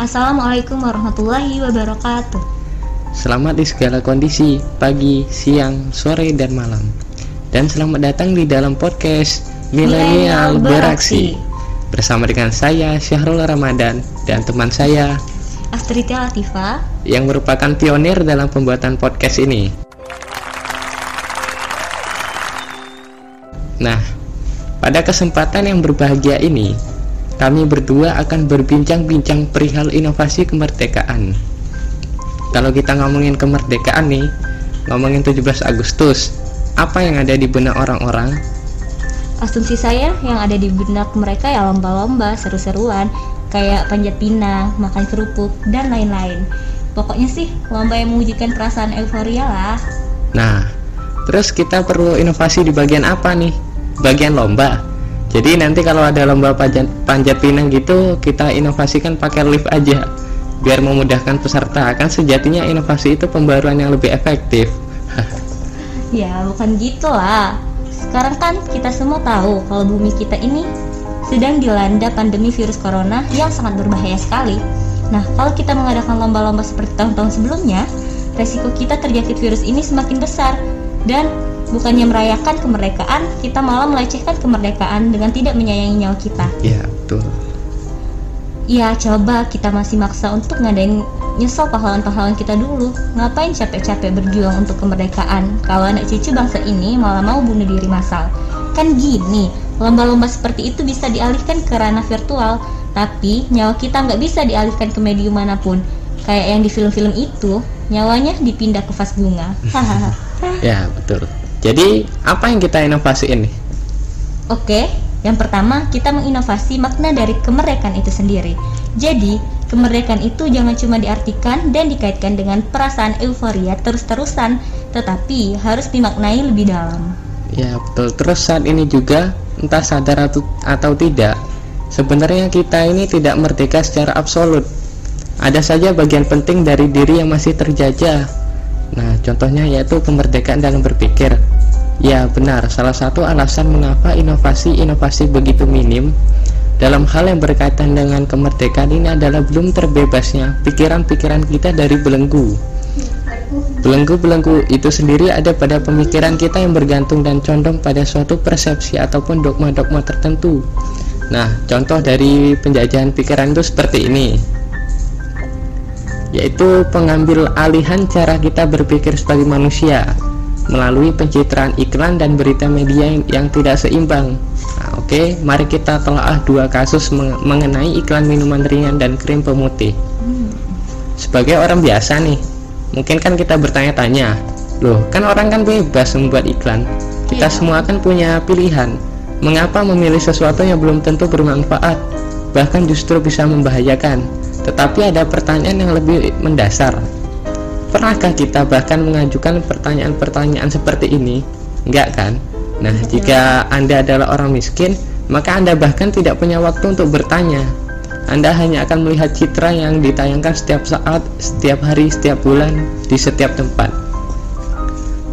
Assalamualaikum warahmatullahi wabarakatuh. Selamat di segala kondisi, pagi, siang, sore, dan malam. Dan selamat datang di dalam podcast Milenial Beraksi. Bersama dengan saya Syahrul Ramadan dan teman saya Astriti Latifa yang merupakan pionir dalam pembuatan podcast ini. Nah, pada kesempatan yang berbahagia ini, kami berdua akan berbincang-bincang perihal inovasi kemerdekaan. Kalau kita ngomongin kemerdekaan nih, ngomongin 17 Agustus, apa yang ada di benak orang-orang? Asumsi saya yang ada di benak mereka ya lomba-lomba, seru-seruan, kayak panjat pinang, makan kerupuk, dan lain-lain. Pokoknya sih lomba yang mewujudkan perasaan euforia lah. Nah, terus kita perlu inovasi di bagian apa nih? Bagian lomba jadi nanti kalau ada lomba panjat, panjat pinang gitu kita inovasikan pakai lift aja biar memudahkan peserta kan sejatinya inovasi itu pembaruan yang lebih efektif. Ya bukan gitu lah. Sekarang kan kita semua tahu kalau bumi kita ini sedang dilanda pandemi virus corona yang sangat berbahaya sekali. Nah kalau kita mengadakan lomba-lomba seperti tahun-tahun sebelumnya resiko kita terjangkit virus ini semakin besar dan bukannya merayakan kemerdekaan, kita malah melecehkan kemerdekaan dengan tidak menyayangi nyawa kita. Iya, betul. Iya, coba kita masih maksa untuk ngadain nyesel pahlawan-pahlawan kita dulu. Ngapain capek-capek berjuang untuk kemerdekaan kalau anak cucu bangsa ini malah mau bunuh diri massal? Kan gini, lomba-lomba seperti itu bisa dialihkan ke ranah virtual, tapi nyawa kita nggak bisa dialihkan ke medium mana pun. Kayak yang di film-film itu, nyawanya dipindah ke vas bunga. ya, betul. Jadi, apa yang kita inovasi ini? Oke, yang pertama kita menginovasi makna dari kemerdekaan itu sendiri. Jadi, kemerdekaan itu jangan cuma diartikan dan dikaitkan dengan perasaan euforia terus-terusan, tetapi harus dimaknai lebih dalam. Ya, betul. Terus saat ini juga, entah sadar atau, atau tidak, sebenarnya kita ini tidak merdeka secara absolut. Ada saja bagian penting dari diri yang masih terjajah Nah, contohnya yaitu kemerdekaan dalam berpikir. Ya, benar. Salah satu alasan mengapa inovasi-inovasi begitu minim dalam hal yang berkaitan dengan kemerdekaan ini adalah belum terbebasnya pikiran-pikiran kita dari belenggu. Belenggu-belenggu itu sendiri ada pada pemikiran kita yang bergantung dan condong pada suatu persepsi ataupun dogma-dogma tertentu. Nah, contoh dari penjajahan pikiran itu seperti ini yaitu pengambil alihan cara kita berpikir sebagai manusia melalui pencitraan iklan dan berita media yang, tidak seimbang. Nah, Oke, okay, mari kita telah dua kasus mengenai iklan minuman ringan dan krim pemutih. Sebagai orang biasa nih, mungkin kan kita bertanya-tanya, loh kan orang kan bebas membuat iklan. Kita iya. semua kan punya pilihan. Mengapa memilih sesuatu yang belum tentu bermanfaat, bahkan justru bisa membahayakan? Tetapi ada pertanyaan yang lebih mendasar. Pernahkah kita bahkan mengajukan pertanyaan-pertanyaan seperti ini? Enggak kan? Nah, jika Anda adalah orang miskin, maka Anda bahkan tidak punya waktu untuk bertanya. Anda hanya akan melihat citra yang ditayangkan setiap saat, setiap hari, setiap bulan, di setiap tempat.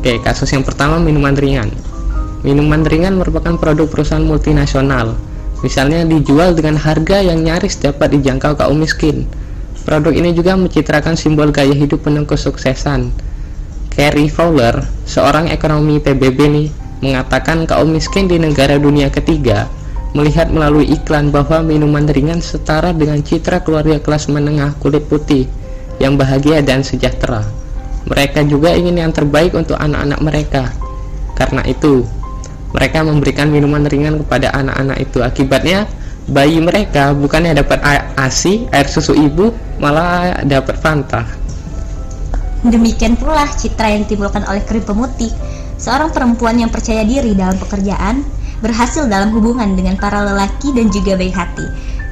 Oke, kasus yang pertama minuman ringan. Minuman ringan merupakan produk perusahaan multinasional Misalnya dijual dengan harga yang nyaris dapat dijangkau kaum miskin. Produk ini juga mencitrakan simbol gaya hidup penuh kesuksesan. Carrie Fowler, seorang ekonomi PBB nih, mengatakan kaum miskin di negara dunia ketiga melihat melalui iklan bahwa minuman ringan setara dengan citra keluarga kelas menengah kulit putih yang bahagia dan sejahtera. Mereka juga ingin yang terbaik untuk anak-anak mereka. Karena itu, mereka memberikan minuman ringan kepada anak-anak itu akibatnya bayi mereka bukannya dapat ASI air susu ibu malah dapat Fanta demikian pula citra yang ditimbulkan oleh krim pemutih seorang perempuan yang percaya diri dalam pekerjaan berhasil dalam hubungan dengan para lelaki dan juga baik hati.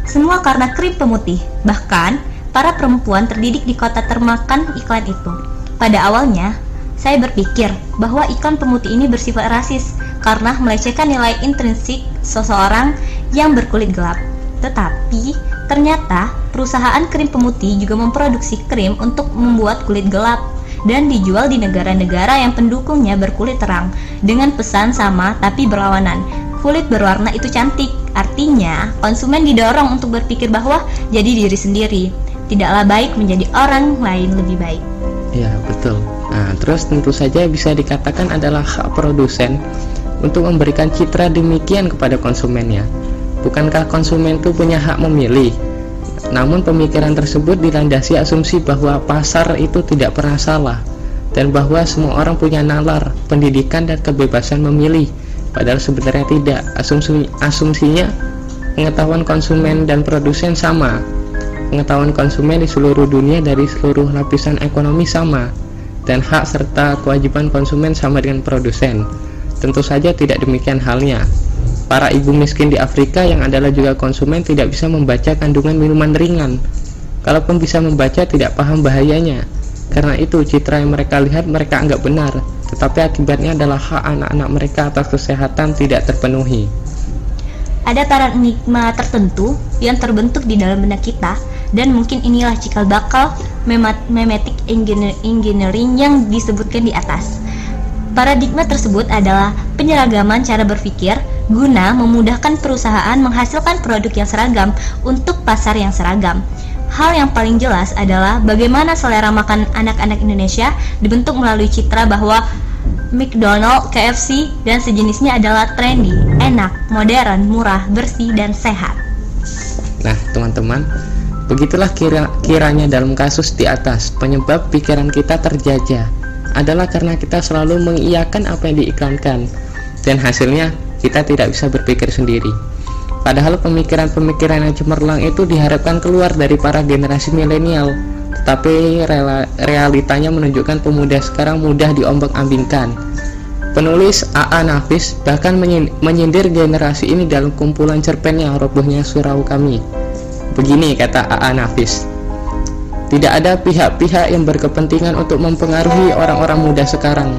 Semua karena krim pemutih bahkan para perempuan terdidik di kota termakan iklan itu. Pada awalnya saya berpikir bahwa iklan pemutih ini bersifat rasis karena melecehkan nilai intrinsik seseorang yang berkulit gelap. Tetapi, ternyata perusahaan krim pemutih juga memproduksi krim untuk membuat kulit gelap dan dijual di negara-negara yang pendukungnya berkulit terang dengan pesan sama tapi berlawanan. Kulit berwarna itu cantik, artinya konsumen didorong untuk berpikir bahwa jadi diri sendiri. tidaklah baik menjadi orang lain lebih baik. Ya, betul. Nah, terus tentu saja bisa dikatakan adalah hak produsen untuk memberikan citra demikian kepada konsumennya. Bukankah konsumen itu punya hak memilih? Namun pemikiran tersebut dilandasi asumsi bahwa pasar itu tidak pernah salah dan bahwa semua orang punya nalar, pendidikan dan kebebasan memilih. Padahal sebenarnya tidak. Asumsi asumsinya pengetahuan konsumen dan produsen sama, pengetahuan konsumen di seluruh dunia dari seluruh lapisan ekonomi sama dan hak serta kewajiban konsumen sama dengan produsen. Tentu saja tidak demikian halnya. Para ibu miskin di Afrika yang adalah juga konsumen tidak bisa membaca kandungan minuman ringan. Kalaupun bisa membaca tidak paham bahayanya. Karena itu citra yang mereka lihat mereka anggap benar, tetapi akibatnya adalah hak anak-anak mereka atas kesehatan tidak terpenuhi. Ada paradigma tertentu yang terbentuk di dalam benak kita dan mungkin inilah cikal bakal memetik engineering yang disebutkan di atas. Paradigma tersebut adalah penyeragaman cara berpikir guna memudahkan perusahaan menghasilkan produk yang seragam untuk pasar yang seragam. Hal yang paling jelas adalah bagaimana selera makan anak-anak Indonesia dibentuk melalui citra bahwa McDonald, KFC, dan sejenisnya adalah trendy, enak, modern, murah, bersih, dan sehat. Nah, teman-teman, Begitulah kira kiranya dalam kasus di atas, penyebab pikiran kita terjajah adalah karena kita selalu mengiyakan apa yang diiklankan dan hasilnya kita tidak bisa berpikir sendiri. Padahal pemikiran-pemikiran yang cemerlang itu diharapkan keluar dari para generasi milenial, tetapi realitanya menunjukkan pemuda sekarang mudah diombang-ambingkan. Penulis A.A. Nafis bahkan menyindir generasi ini dalam kumpulan cerpennya Robohnya Surau Kami. Begini kata A.A. Nafis, tidak ada pihak-pihak yang berkepentingan untuk mempengaruhi orang-orang muda sekarang.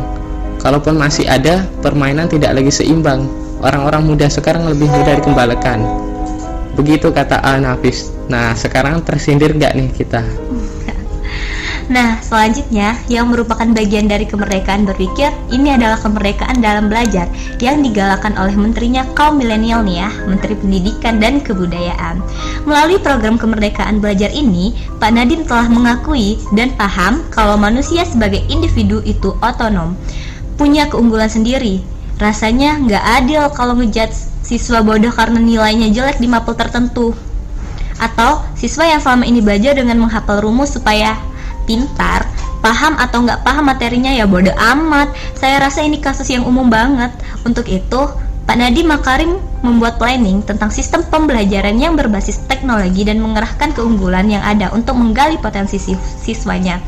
Kalaupun masih ada, permainan tidak lagi seimbang. Orang-orang muda sekarang lebih mudah dikembalikan. Begitu kata A. Nafis. Nah, sekarang tersindir nggak nih kita? Nah, selanjutnya yang merupakan bagian dari kemerdekaan berpikir, ini adalah kemerdekaan dalam belajar yang digalakan oleh menterinya kaum milenial nih ya, Menteri Pendidikan dan Kebudayaan. Melalui program kemerdekaan belajar ini, Pak Nadiem telah mengakui dan paham kalau manusia sebagai individu itu otonom, punya keunggulan sendiri. Rasanya nggak adil kalau ngejat siswa bodoh karena nilainya jelek di mapel tertentu. Atau siswa yang selama ini belajar dengan menghafal rumus supaya pintar, paham atau nggak paham materinya ya bodoh amat. Saya rasa ini kasus yang umum banget. Untuk itu, Pak Nadiem Makarim membuat planning tentang sistem pembelajaran yang berbasis teknologi dan mengerahkan keunggulan yang ada untuk menggali potensi siswanya.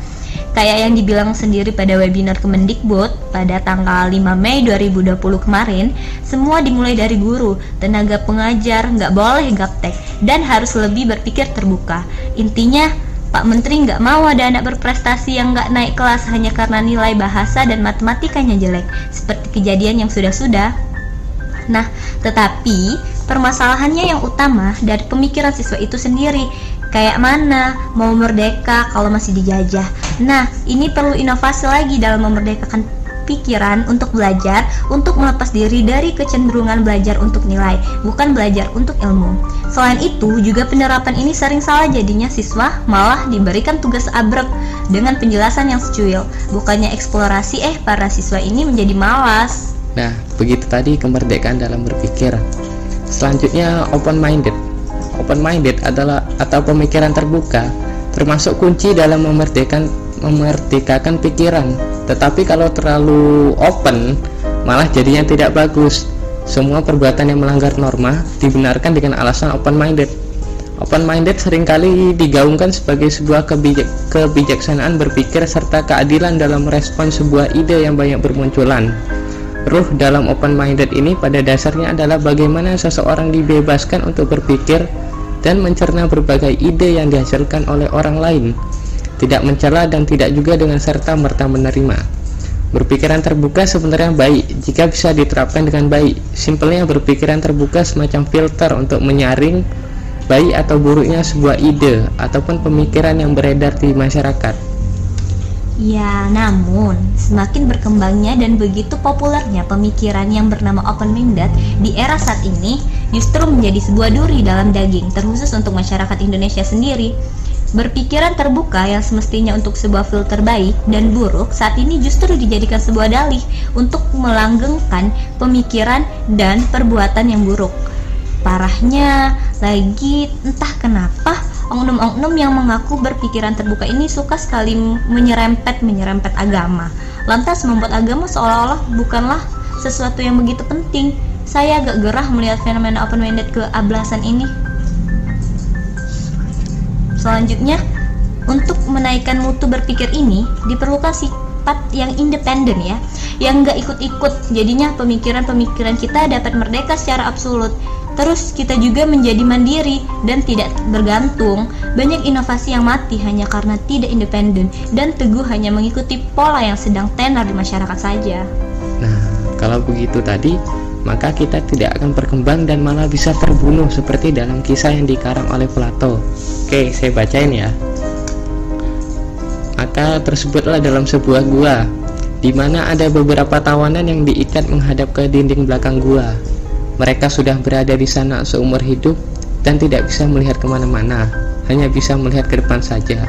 Kayak yang dibilang sendiri pada webinar Kemendikbud pada tanggal 5 Mei 2020 kemarin, semua dimulai dari guru, tenaga pengajar, nggak boleh gaptek, dan harus lebih berpikir terbuka. Intinya, Pak Menteri nggak mau ada anak berprestasi yang nggak naik kelas hanya karena nilai bahasa dan matematikanya jelek, seperti kejadian yang sudah-sudah. Nah, tetapi permasalahannya yang utama dari pemikiran siswa itu sendiri. Kayak mana mau merdeka kalau masih dijajah? Nah, ini perlu inovasi lagi dalam memerdekakan pikiran untuk belajar, untuk melepas diri dari kecenderungan belajar untuk nilai, bukan belajar untuk ilmu. Selain itu, juga penerapan ini sering salah jadinya siswa malah diberikan tugas abrek dengan penjelasan yang secuil. Bukannya eksplorasi, eh para siswa ini menjadi malas. Nah, begitu tadi kemerdekaan dalam berpikir. Selanjutnya open minded. Open minded adalah atau pemikiran terbuka termasuk kunci dalam memerdekakan memerdekakan pikiran tetapi kalau terlalu open malah jadinya tidak bagus. Semua perbuatan yang melanggar norma dibenarkan dengan alasan open minded open minded sering kali digaungkan sebagai sebuah kebijak kebijaksanaan berpikir serta keadilan dalam merespon sebuah ide yang banyak bermunculan. Ruh dalam open minded ini pada dasarnya adalah bagaimana seseorang dibebaskan untuk berpikir dan mencerna berbagai ide yang dihasilkan oleh orang lain tidak mencela dan tidak juga dengan serta merta menerima. Berpikiran terbuka sebenarnya baik jika bisa diterapkan dengan baik. Simpelnya berpikiran terbuka semacam filter untuk menyaring baik atau buruknya sebuah ide ataupun pemikiran yang beredar di masyarakat. Ya, namun semakin berkembangnya dan begitu populernya pemikiran yang bernama open minded di era saat ini justru menjadi sebuah duri dalam daging terkhusus untuk masyarakat Indonesia sendiri Berpikiran terbuka yang semestinya untuk sebuah filter baik dan buruk saat ini justru dijadikan sebuah dalih untuk melanggengkan pemikiran dan perbuatan yang buruk. Parahnya lagi entah kenapa oknum-oknum yang mengaku berpikiran terbuka ini suka sekali menyerempet-menyerempet agama. Lantas membuat agama seolah-olah bukanlah sesuatu yang begitu penting. Saya agak gerah melihat fenomena open-minded keablasan ini. Selanjutnya, untuk menaikkan mutu berpikir ini diperlukan sifat yang independen ya, yang nggak ikut-ikut. Jadinya pemikiran-pemikiran kita dapat merdeka secara absolut. Terus kita juga menjadi mandiri dan tidak bergantung. Banyak inovasi yang mati hanya karena tidak independen dan teguh hanya mengikuti pola yang sedang tenar di masyarakat saja. Nah, kalau begitu tadi, maka kita tidak akan berkembang dan malah bisa terbunuh seperti dalam kisah yang dikarang oleh Plato. Oke, saya bacain ya. Maka tersebutlah dalam sebuah gua, di mana ada beberapa tawanan yang diikat menghadap ke dinding belakang gua. Mereka sudah berada di sana seumur hidup dan tidak bisa melihat ke mana-mana, hanya bisa melihat ke depan saja.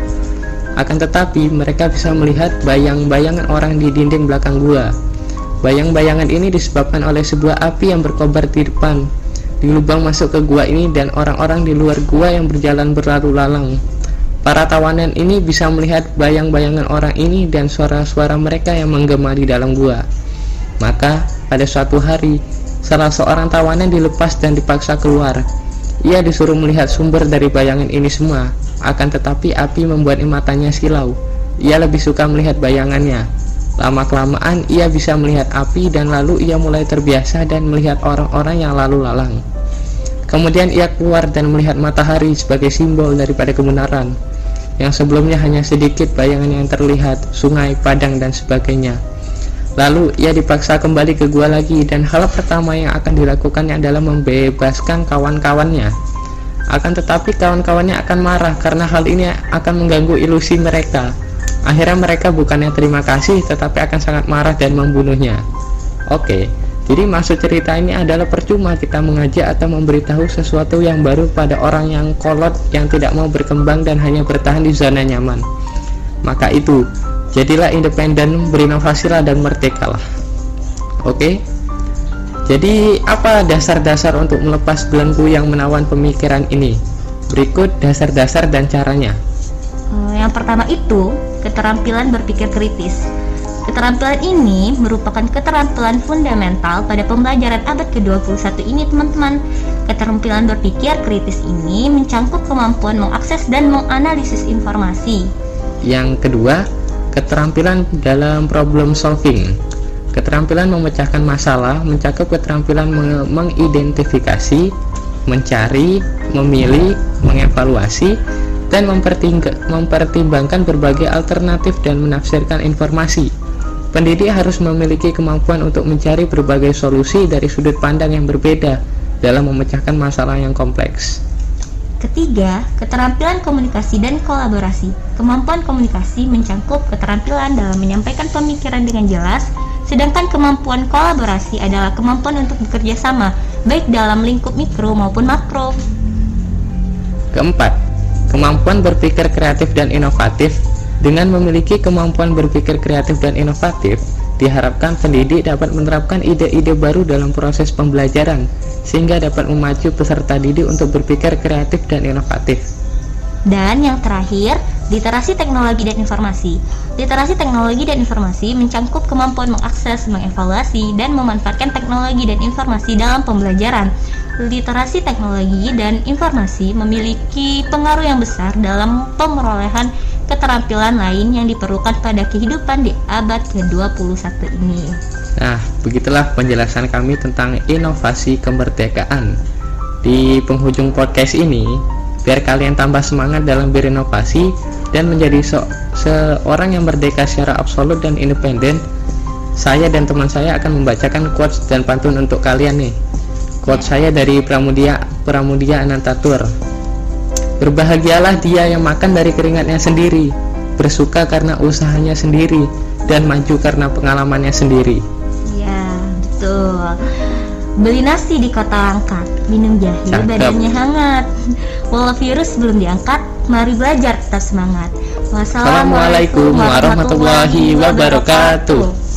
Akan tetapi, mereka bisa melihat bayang-bayangan orang di dinding belakang gua Bayang-bayangan ini disebabkan oleh sebuah api yang berkobar di depan di lubang masuk ke gua ini dan orang-orang di luar gua yang berjalan berlalu lalang. Para tawanan ini bisa melihat bayang-bayangan orang ini dan suara-suara mereka yang menggema di dalam gua. Maka, pada suatu hari, salah seorang tawanan dilepas dan dipaksa keluar. Ia disuruh melihat sumber dari bayangan ini semua, akan tetapi api membuat matanya silau. Ia lebih suka melihat bayangannya. Lama-kelamaan ia bisa melihat api dan lalu ia mulai terbiasa dan melihat orang-orang yang lalu lalang. Kemudian ia keluar dan melihat matahari sebagai simbol daripada kebenaran. Yang sebelumnya hanya sedikit bayangan yang terlihat, sungai, padang, dan sebagainya. Lalu ia dipaksa kembali ke gua lagi dan hal pertama yang akan dilakukannya adalah membebaskan kawan-kawannya. Akan tetapi kawan-kawannya akan marah karena hal ini akan mengganggu ilusi mereka. Akhirnya mereka bukannya terima kasih tetapi akan sangat marah dan membunuhnya. Oke, jadi maksud cerita ini adalah percuma kita mengajak atau memberitahu sesuatu yang baru pada orang yang kolot yang tidak mau berkembang dan hanya bertahan di zona nyaman. Maka itu, jadilah independen, berinovasilah dan merdekalah. Oke. Jadi apa dasar-dasar untuk melepas belenggu yang menawan pemikiran ini? Berikut dasar-dasar dan caranya. Yang pertama itu keterampilan berpikir kritis. Keterampilan ini merupakan keterampilan fundamental pada pembelajaran abad ke-21 ini teman-teman. Keterampilan berpikir kritis ini mencangkup kemampuan mengakses dan menganalisis informasi. Yang kedua, keterampilan dalam problem solving. Keterampilan memecahkan masalah mencakup keterampilan mengidentifikasi, mencari, memilih, mengevaluasi, dan mempertimbangkan berbagai alternatif dan menafsirkan informasi. Pendidik harus memiliki kemampuan untuk mencari berbagai solusi dari sudut pandang yang berbeda dalam memecahkan masalah yang kompleks. Ketiga, keterampilan komunikasi dan kolaborasi. Kemampuan komunikasi mencangkup keterampilan dalam menyampaikan pemikiran dengan jelas, sedangkan kemampuan kolaborasi adalah kemampuan untuk bekerja sama, baik dalam lingkup mikro maupun makro. Keempat, Kemampuan berpikir kreatif dan inovatif dengan memiliki kemampuan berpikir kreatif dan inovatif, diharapkan pendidik dapat menerapkan ide-ide baru dalam proses pembelajaran, sehingga dapat memacu peserta didik untuk berpikir kreatif dan inovatif. Dan yang terakhir, literasi teknologi dan informasi. Literasi teknologi dan informasi mencangkup kemampuan mengakses, mengevaluasi, dan memanfaatkan teknologi dan informasi dalam pembelajaran literasi teknologi dan informasi memiliki pengaruh yang besar dalam pemerolehan keterampilan lain yang diperlukan pada kehidupan di abad ke-21 ini. Nah, begitulah penjelasan kami tentang inovasi kemerdekaan. Di penghujung podcast ini, biar kalian tambah semangat dalam berinovasi dan menjadi se seorang yang merdeka secara absolut dan independen, saya dan teman saya akan membacakan quotes dan pantun untuk kalian nih. Quote saya dari Pramudia Pramudia Anantatur. Berbahagialah dia yang makan dari keringatnya sendiri, bersuka karena usahanya sendiri, dan maju karena pengalamannya sendiri. Ya, betul. Beli nasi di kota langkat, minum jahe Cakep. badannya hangat. Walau virus belum diangkat, mari belajar tetap semangat. Assalamualaikum warahmatullahi wabarakatuh.